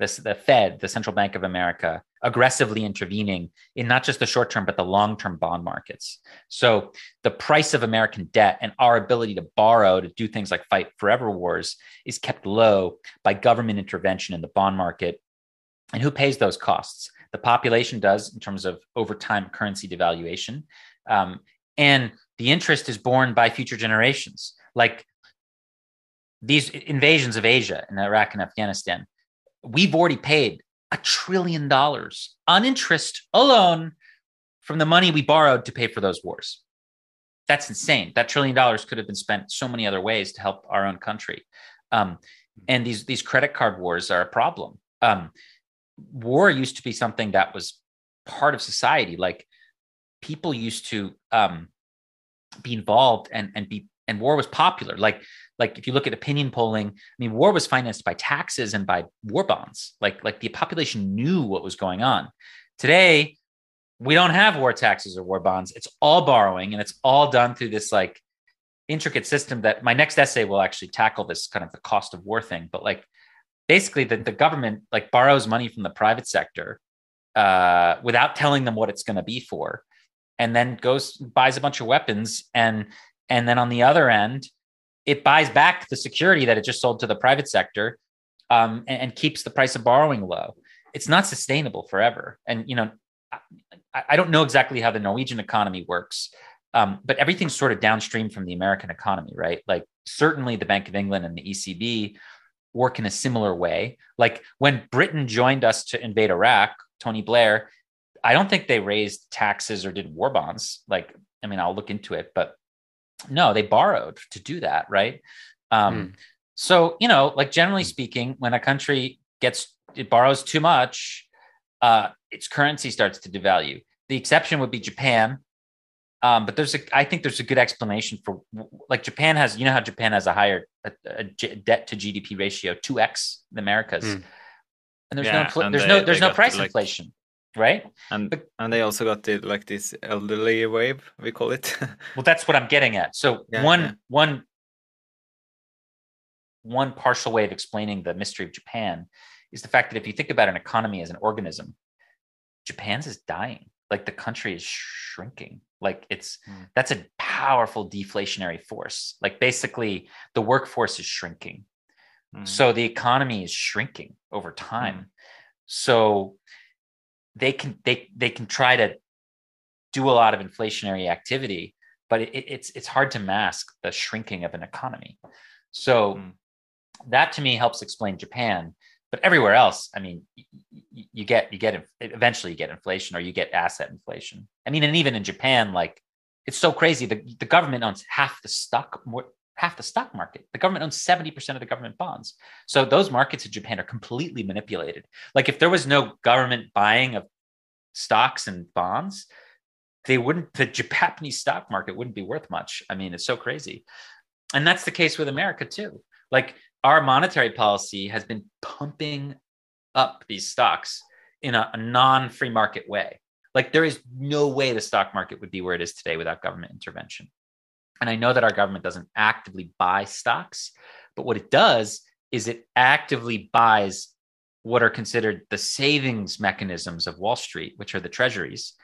the Fed, the Central Bank of America, aggressively intervening in not just the short term, but the long term bond markets. So the price of American debt and our ability to borrow to do things like fight forever wars is kept low by government intervention in the bond market. And who pays those costs? The population does in terms of over time currency devaluation. Um, and the interest is borne by future generations. Like these invasions of Asia and Iraq and Afghanistan, we've already paid a trillion dollars on interest alone from the money we borrowed to pay for those wars. That's insane. That trillion dollars could have been spent so many other ways to help our own country. Um, and these these credit card wars are a problem. Um, war used to be something that was part of society. Like people used to um, be involved and and be and war was popular. Like like if you look at opinion polling, I mean, war was financed by taxes and by war bonds. Like like the population knew what was going on. Today, we don't have war taxes or war bonds. It's all borrowing, and it's all done through this like intricate system that my next essay will actually tackle this kind of the cost of war thing. But like basically the, the government like borrows money from the private sector uh, without telling them what it's going to be for, and then goes buys a bunch of weapons and and then on the other end, it buys back the security that it just sold to the private sector um, and, and, keeps the price of borrowing low. It's not sustainable forever. And you know, I, I don't know exactly how the Norwegian economy works, um, but everything's sort of downstream from the American economy, right? Like certainly the Bank of England and the ECB work in a similar way. Like when Britain joined us to invade Iraq, Tony Blair, I don't think they raised taxes or did war bonds. Like, I mean, I'll look into it, but no, they borrowed to do that, right? Um, mm. So, you know, like generally speaking, when a country gets it borrows too much, uh, its currency starts to devalue. The exception would be Japan, um, but there's a I think there's a good explanation for like Japan has you know how Japan has a higher a, a debt to GDP ratio two x the Americas, mm. and there's yeah, no there's they, no there's no price like, inflation right? And but, and they also got the like this elderly wave we call it. well, that's what I'm getting at. So yeah, one yeah. one one partial way of explaining the mystery of Japan is the fact that if you think about an economy as an organism, Japan's is dying. Like the country is shrinking. Like it's mm. that's a powerful deflationary force. Like basically the workforce is shrinking. Mm. So the economy is shrinking over time. Mm. So they can they they can try to do a lot of inflationary activity, but it, it's it's hard to mask the shrinking of an economy. So mm. that to me helps explain Japan. But everywhere else, I mean, you, you get you get eventually you get inflation or you get asset inflation. I mean, and even in Japan, like it's so crazy. The the government owns half the stock more half the stock market. The government owns 70% of the government bonds. So those markets in Japan are completely manipulated. Like if there was no government buying of stocks and bonds, they wouldn't the Japanese stock market wouldn't be worth much. I mean, it's so crazy. And that's the case with America too. Like our monetary policy has been pumping up these stocks in a, a non-free market way. Like there is no way the stock market would be where it is today without government intervention. And I know that our government doesn't actively buy stocks, but what it does is it actively buys what are considered the savings mechanisms of Wall Street, which are the treasuries,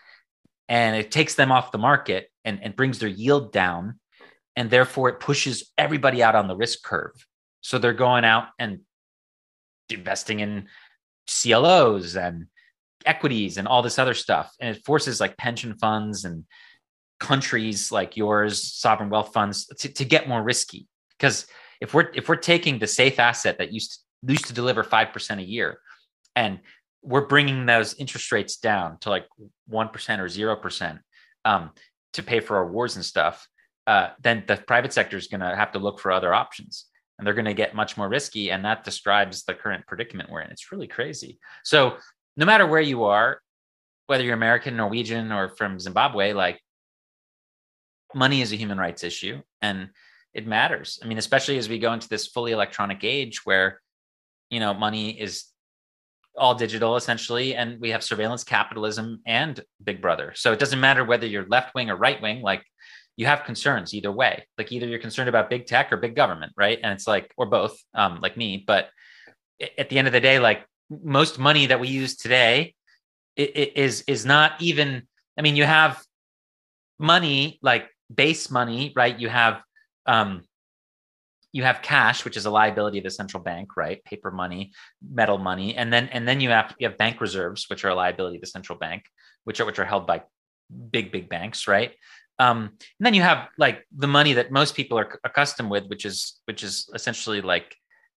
and it takes them off the market and, and brings their yield down. And therefore, it pushes everybody out on the risk curve. So they're going out and investing in CLOs and equities and all this other stuff. And it forces like pension funds and countries like yours, sovereign wealth funds, to, to get more risky. Because if we're if we're taking the safe asset that used to, used to deliver five percent a year, and we're bringing those interest rates down to like one percent or zero percent um, to pay for our wars and stuff, uh, then the private sector is going to have to look for other options, and they're going to get much more risky. And that describes the current predicament we're in. It's really crazy. So no matter where you are, whether you're American, Norwegian, or from Zimbabwe, like money is a human rights issue and it matters. I mean, especially as we go into this fully electronic age where, you know, money is all digital essentially, and we have surveillance capitalism and Big Brother. So it doesn't matter whether you're left wing or right wing, like you have concerns either way. Like either you're concerned about big tech or big government, right? And it's like, or both, um, like me. But at the end of the day, like most money that we use today is is not even. I mean, you have money like base money, right? You have um, you have cash, which is a liability of the central bank, right? Paper money, metal money, and then and then you have you have bank reserves, which are a liability of the central bank, which are which are held by big big banks, right? Um, and then you have like the money that most people are accustomed with, which is which is essentially like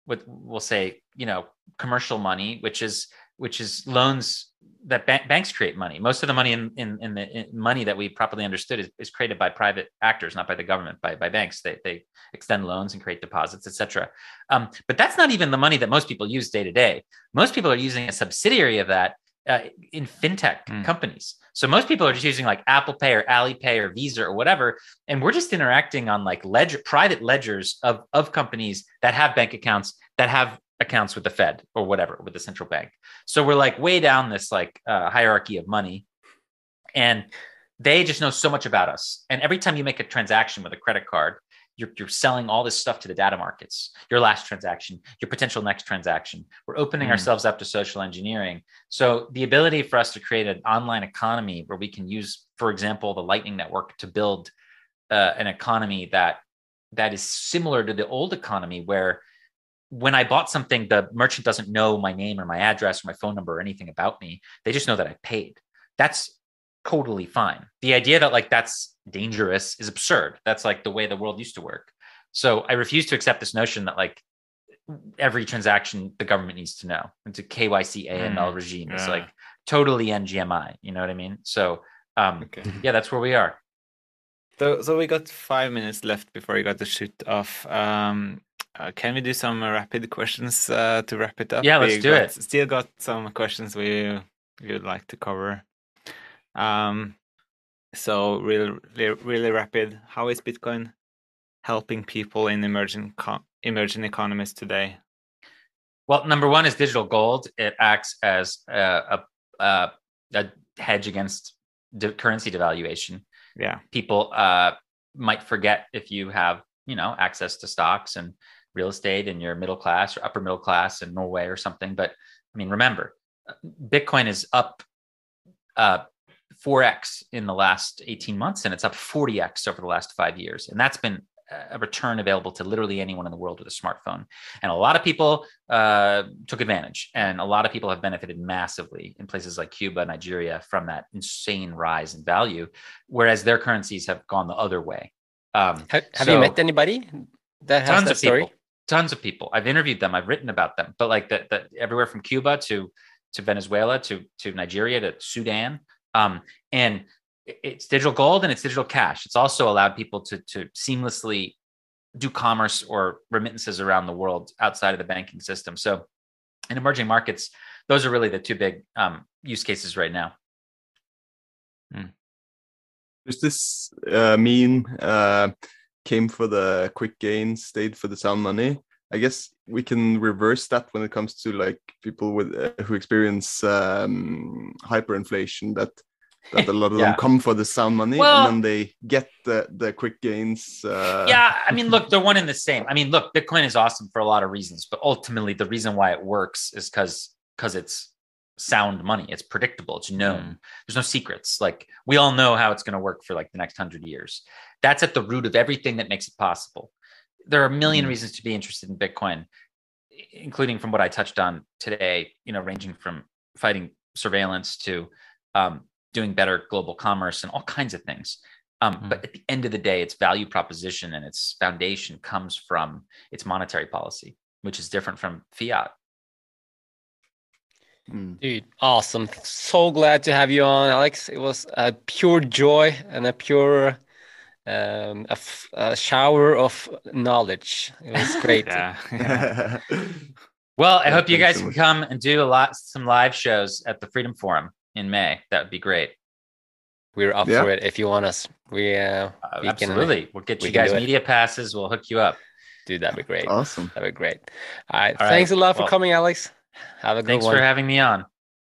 what we'll say, you know, commercial money, which is which is loans that ba- banks create money. Most of the money in, in, in the in money that we properly understood is, is created by private actors, not by the government, by, by banks. They, they extend loans and create deposits, etc. Um, but that's not even the money that most people use day to day. Most people are using a subsidiary of that uh, in fintech mm. companies. So most people are just using like Apple Pay or Alipay or Visa or whatever, and we're just interacting on like ledger, private ledgers of of companies that have bank accounts that have accounts with the Fed or whatever with the central bank. So we're like way down this like uh, hierarchy of money, and they just know so much about us. And every time you make a transaction with a credit card, you're, you're selling all this stuff to the data markets your last transaction your potential next transaction we're opening mm. ourselves up to social engineering so the ability for us to create an online economy where we can use for example the lightning network to build uh, an economy that that is similar to the old economy where when I bought something, the merchant doesn't know my name or my address or my phone number or anything about me. They just know that I paid. That's totally fine. The idea that like that's dangerous is absurd. That's like the way the world used to work. So I refuse to accept this notion that like every transaction the government needs to know. It's a KYC AML mm, regime. It's like totally NGMI. You know what I mean? So um, okay. yeah, that's where we are. So, so we got five minutes left before we got to shoot off. Um, uh, can we do some rapid questions uh, to wrap it up? Yeah, let's we do got, it. Still got some questions we we would like to cover. Um, so really, really, really rapid. How is Bitcoin helping people in emerging emerging economies today? Well, number one is digital gold. It acts as a, a, a hedge against de- currency devaluation. Yeah, people uh, might forget if you have you know access to stocks and real estate and you're middle class or upper middle class in Norway or something. But I mean, remember, Bitcoin is up uh, 4x in the last 18 months and it's up 40x over the last five years and that's been a return available to literally anyone in the world with a smartphone. And a lot of people uh, took advantage and a lot of people have benefited massively in places like cuba nigeria from that insane rise in value whereas their currencies have gone the other way. Um, have, have so you met anybody that has that story people, tons of people i've interviewed them i've written about them but like that everywhere from cuba to to venezuela to to nigeria to sudan um, and it's digital gold and it's digital cash. It's also allowed people to, to seamlessly do commerce or remittances around the world outside of the banking system. So in emerging markets, those are really the two big um, use cases right now. Hmm. Does this uh, mean uh, came for the quick gains, stayed for the sound money? I guess we can reverse that when it comes to like people with uh, who experience um, hyperinflation that that a lot of yeah. them come for the sound money well, and then they get the the quick gains. Uh... Yeah, I mean, look, they're one and the same. I mean, look, Bitcoin is awesome for a lot of reasons, but ultimately, the reason why it works is because because it's sound money. It's predictable. It's known. Mm. There's no secrets. Like we all know how it's going to work for like the next hundred years. That's at the root of everything that makes it possible. There are a million mm. reasons to be interested in Bitcoin, including from what I touched on today. You know, ranging from fighting surveillance to um, doing better global commerce and all kinds of things. Um, mm But at the end of the day, its value proposition and its foundation comes from its monetary policy, which is different from fiat. Hmm. Dude, awesome. So glad to have you on, Alex. It was a pure joy and a pure um, a, f- a shower of knowledge. It was great. yeah. well, I hope you guys can come and do a lot, some live shows at the Freedom Forum in May. That would be great. We're up yeah. for it. If you want us, we uh, uh we absolutely. Can, we'll get you guys media passes. We'll hook you up. Dude, that'd be great. Awesome. That'd be great. All right. All thanks right. a lot for well, coming, Alex. Have a good thanks one. Thanks for having me on.